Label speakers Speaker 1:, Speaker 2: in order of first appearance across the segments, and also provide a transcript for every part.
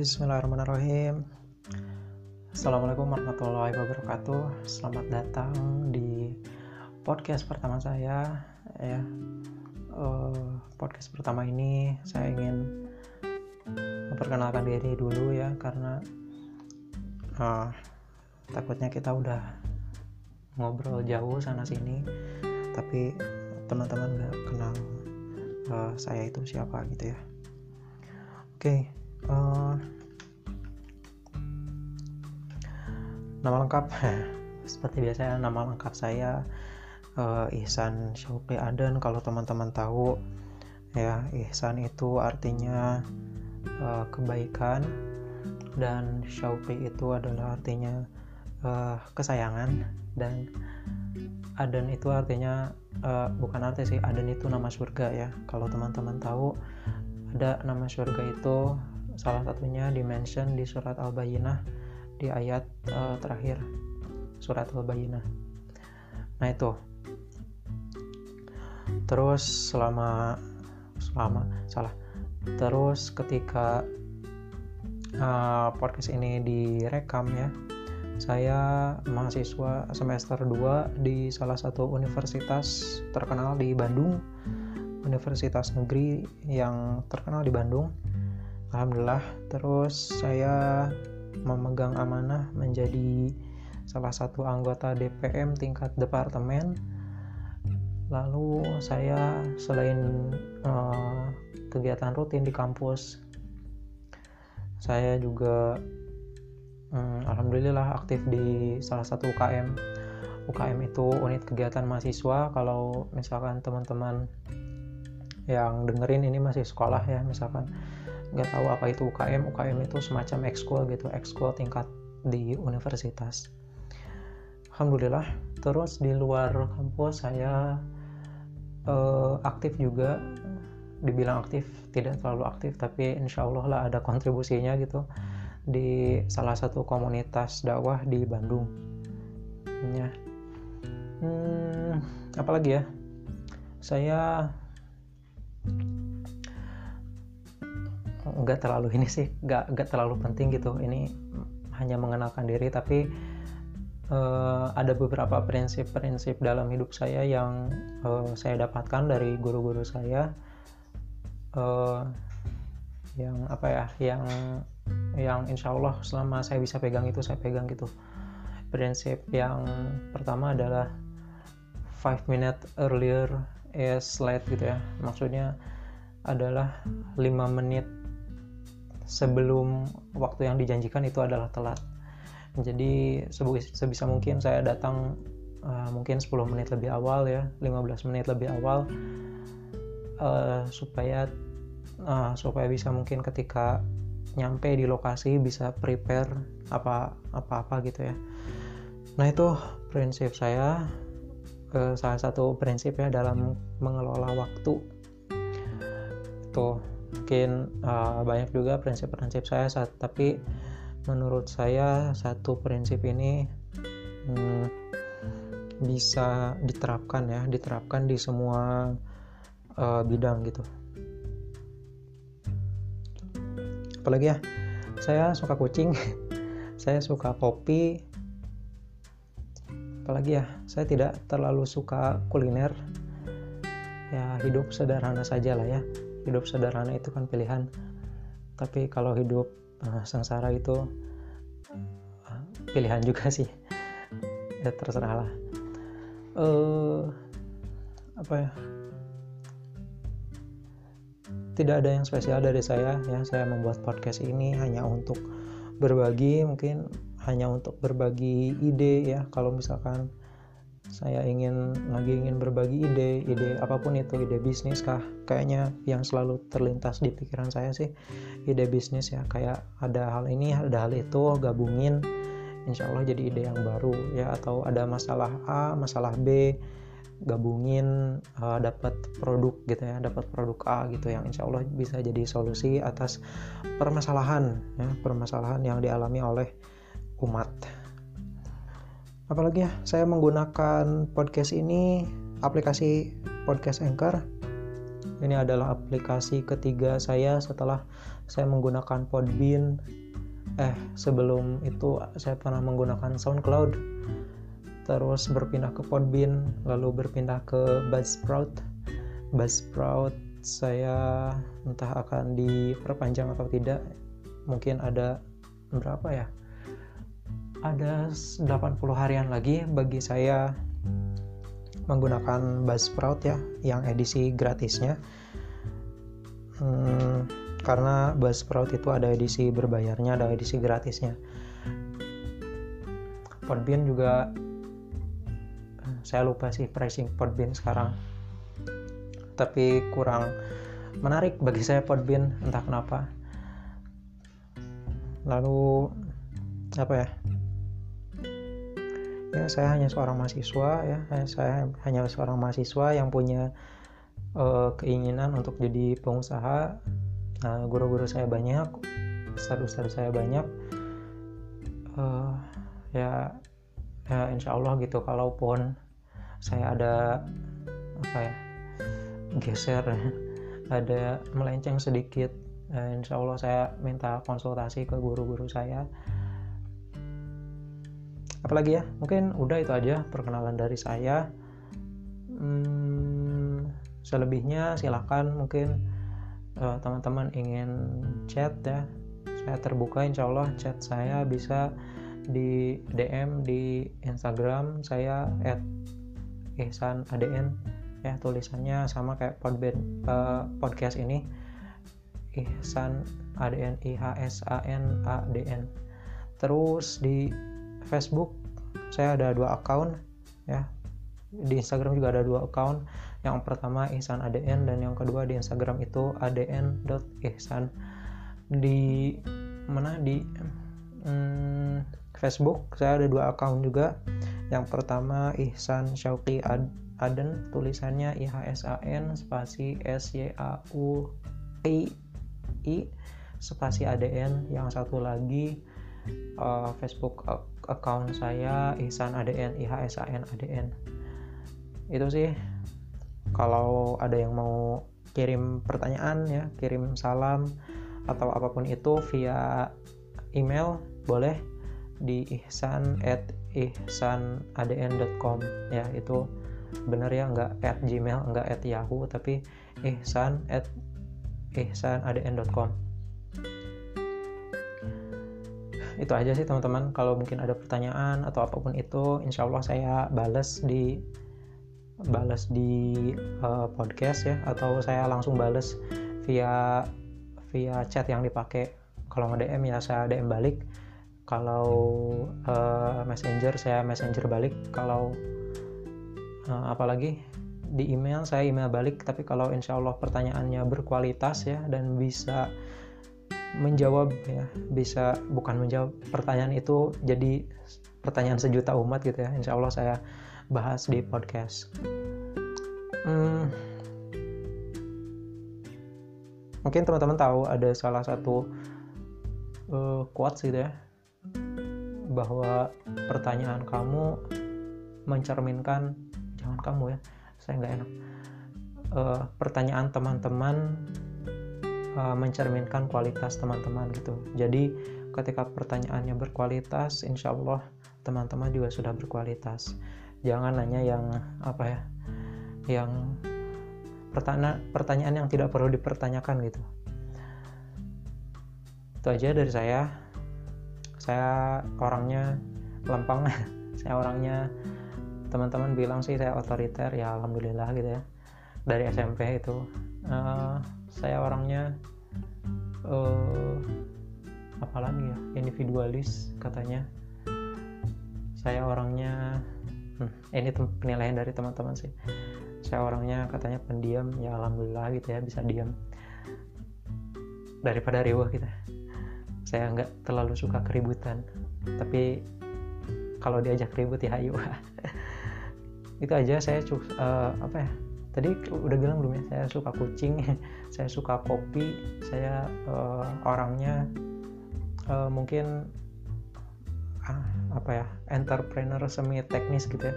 Speaker 1: Bismillahirrahmanirrahim. Assalamualaikum warahmatullahi wabarakatuh. Selamat datang di podcast pertama saya. Ya, uh, podcast pertama ini saya ingin memperkenalkan diri dulu ya, karena uh, takutnya kita udah ngobrol jauh sana sini, tapi teman-teman nggak kenal uh, saya itu siapa gitu ya. Oke. Okay, uh, nama lengkap. Seperti biasa nama lengkap saya uh, Ihsan Syauqi Aden kalau teman-teman tahu. Ya Ihsan itu artinya uh, kebaikan dan Syauqi itu adalah artinya uh, kesayangan dan Aden itu artinya uh, bukan arti sih Aden itu nama surga ya. Kalau teman-teman tahu ada nama surga itu salah satunya dimention di surat Al-Bayyinah di ayat uh, terakhir surat Al-Bayyinah. Nah, itu. Terus selama selama salah. Terus ketika uh, podcast ini direkam ya, saya mahasiswa semester 2 di salah satu universitas terkenal di Bandung, universitas negeri yang terkenal di Bandung. Alhamdulillah, terus saya memegang amanah menjadi salah satu anggota DPM tingkat departemen. Lalu saya selain uh, kegiatan rutin di kampus, saya juga um, alhamdulillah aktif di salah satu UKM. UKM itu unit kegiatan mahasiswa. Kalau misalkan teman-teman yang dengerin ini masih sekolah ya, misalkan nggak tahu apa itu UKM UKM itu semacam ekskul gitu ekskul tingkat di universitas. Alhamdulillah terus di luar kampus saya uh, aktif juga. Dibilang aktif tidak terlalu aktif tapi insya Allah lah ada kontribusinya gitu di salah satu komunitas dakwah di Bandung. Ya hmm, apalagi ya? Saya nggak terlalu ini sih nggak nggak terlalu penting gitu. Ini hanya mengenalkan diri tapi uh, ada beberapa prinsip-prinsip dalam hidup saya yang uh, saya dapatkan dari guru-guru saya uh, yang apa ya yang yang insya Allah selama saya bisa pegang itu saya pegang gitu. Prinsip yang pertama adalah five minute earlier is late gitu ya. Maksudnya adalah 5 menit sebelum waktu yang dijanjikan itu adalah telat. Jadi sebisa mungkin saya datang uh, mungkin 10 menit lebih awal ya, 15 menit lebih awal uh, supaya uh, supaya bisa mungkin ketika nyampe di lokasi bisa prepare apa apa apa gitu ya. Nah itu prinsip saya uh, salah satu prinsip ya dalam mengelola waktu. Tuh mungkin uh, banyak juga prinsip-prinsip saya saat, tapi menurut saya satu prinsip ini hmm, bisa diterapkan ya diterapkan di semua uh, bidang gitu. Apalagi ya saya suka kucing saya suka kopi. Apalagi ya saya tidak terlalu suka kuliner. Ya hidup sederhana saja lah ya hidup sederhana itu kan pilihan. Tapi kalau hidup uh, sengsara itu uh, pilihan juga sih. Ya terserah lah. Uh, apa ya? Tidak ada yang spesial dari saya ya. Saya membuat podcast ini hanya untuk berbagi mungkin hanya untuk berbagi ide ya. Kalau misalkan saya ingin lagi ingin berbagi ide ide apa pun itu ide bisnis kah? Kayaknya yang selalu terlintas di pikiran saya sih ide bisnis ya. Kayak ada hal ini ada hal itu gabungin. Insya Allah jadi ide yang baru ya. Atau ada masalah A masalah B gabungin uh, dapat produk gitu ya dapat produk A gitu yang insya Allah bisa jadi solusi atas permasalahan ya permasalahan yang dialami oleh umat apalagi ya saya menggunakan podcast ini aplikasi podcast Anchor. Ini adalah aplikasi ketiga saya setelah saya menggunakan Podbean. Eh sebelum itu saya pernah menggunakan SoundCloud. Terus berpindah ke Podbean lalu berpindah ke Buzzsprout. Buzzsprout saya entah akan diperpanjang atau tidak. Mungkin ada berapa ya ada 80 harian lagi bagi saya menggunakan Buzzsprout ya yang edisi gratisnya. Hmm, karena Buzzsprout itu ada edisi berbayarnya ada edisi gratisnya. Podbean juga saya lupa sih pricing Podbean sekarang. Tapi kurang menarik bagi saya Podbean entah kenapa. Lalu apa ya ya saya hanya seorang mahasiswa ya. Saya hanya seorang mahasiswa yang punya uh, keinginan untuk jadi pengusaha. Nah, guru-guru saya banyak ustadz-ustadz saya banyak. Uh, ya ya insya Allah gitu kalaupun saya ada apa ya geser ada melenceng sedikit uh, insya Allah saya minta konsultasi ke guru-guru saya apalagi ya? Mungkin udah itu aja perkenalan dari saya. Hmm, selebihnya silahkan mungkin uh, teman-teman ingin chat ya. Saya terbuka insya Allah chat saya bisa di DM di Instagram. Saya at Ihsan ADN ya tulisannya sama kayak podband uh, podcast ini. Ihsan ADN I H S A N A D N. Terus di Facebook saya ada dua account ya. Di Instagram juga ada dua account. Yang pertama Ihsan ADN dan yang kedua di Instagram itu adn.ihsan di mana? Di hmm, Facebook saya ada dua account juga. Yang pertama Ihsan Syauqi Ad Aden tulisannya I H S A N spasi S Y A U I I spasi ADN yang satu lagi uh, Facebook account saya Ihsan ADN I H S A N ADN itu sih kalau ada yang mau kirim pertanyaan ya kirim salam atau apa pun itu via email boleh di ihsan at ihsanadn.com ya itu bener ya nggak at gmail nggak at yahoo tapi ihsan at ihsanadn.com itu aja sih teman-teman. Kalau mungkin ada pertanyaan atau apa pun itu insya Allah saya balas di balas di uh, podcast ya. Atau saya langsung balas via via chat yang dipakai. Kalau nge DM ya saya DM balik. Kalau uh, messenger saya messenger balik. Kalau uh, apalagi di email saya email balik. Tapi kalau insya Allah pertanyaannya berkualitas ya dan bisa menjawab ya bisa bukan menjawab pertanyaan itu jadi pertanyaan sejuta umat gitu ya. Insya Allah saya bahas di podcast. Hmm, mungkin teman-teman tahu ada salah satu uh, quotes gitu ya bahwa pertanyaan kamu mencerminkan jangan kamu ya saya nggak enak. Uh, pertanyaan teman-teman uh, mencerminkan kualitas teman-teman gitu. Jadi ketika pertanyaannya berkualitas insya Allah teman-teman juga sudah berkualitas. Jangan nanya yang apa ya yang pertanyaan pertanyaan yang tidak perlu dipertanyakan gitu. Itu aja dari saya. Saya orangnya lempeng. Saya orangnya teman-teman bilang sih saya otoriter. Ya alhamdulillah gitu ya. Dari SMP itu uh, saya orangnya uh, apalagi ya? Individualis katanya. Saya orangnya hmm, ini penilaian dari teman-teman sih. Saya orangnya katanya pendiam ya alhamdulillah gitu ya bisa diam. Daripada riwah kita saya nggak terlalu suka keributan. Tapi kalau diajak ribut ya ayo. Itu aja saya uh, apa ya tadi udah bilang belum ya saya suka kucing saya suka kopi saya uh, orangnya uh, mungkin uh, apa ya entrepreneur semi teknis gitu ya.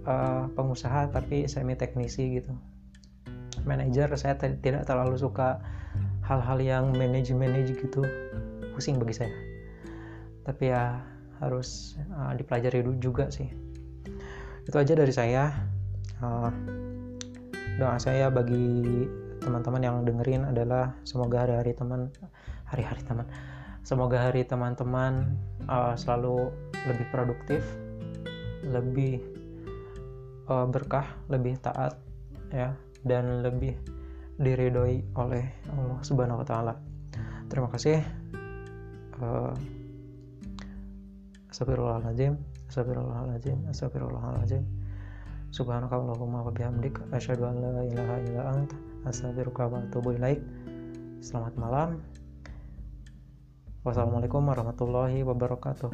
Speaker 1: Uh, pengusaha tapi semi teknisi gitu. Manager saya tidak terlalu suka hal-hal yang manage manage gitu. Pusing bagi saya. Tapi ya harus uh, dipelajari dulu juga sih. Itu aja dari saya. Uh, doa saya bagi teman-teman yang dengerin adalah semoga hari-hari teman hari-hari teman semoga hari teman-teman uh, selalu lebih produktif lebih uh, berkah lebih taat ya dan lebih diridhoi oleh Allah Subhanahu wa taala. Terima kasih. Uh, Astagfirullahaladzim, astagfirullahaladzim, astagfirullahaladzim. Subhanakallahumma wa bihamdik asyhadu an la ilaha illa anta astaghfiruka wa atubu ilaik. Selamat malam. Wassalamualaikum warahmatullahi wabarakatuh.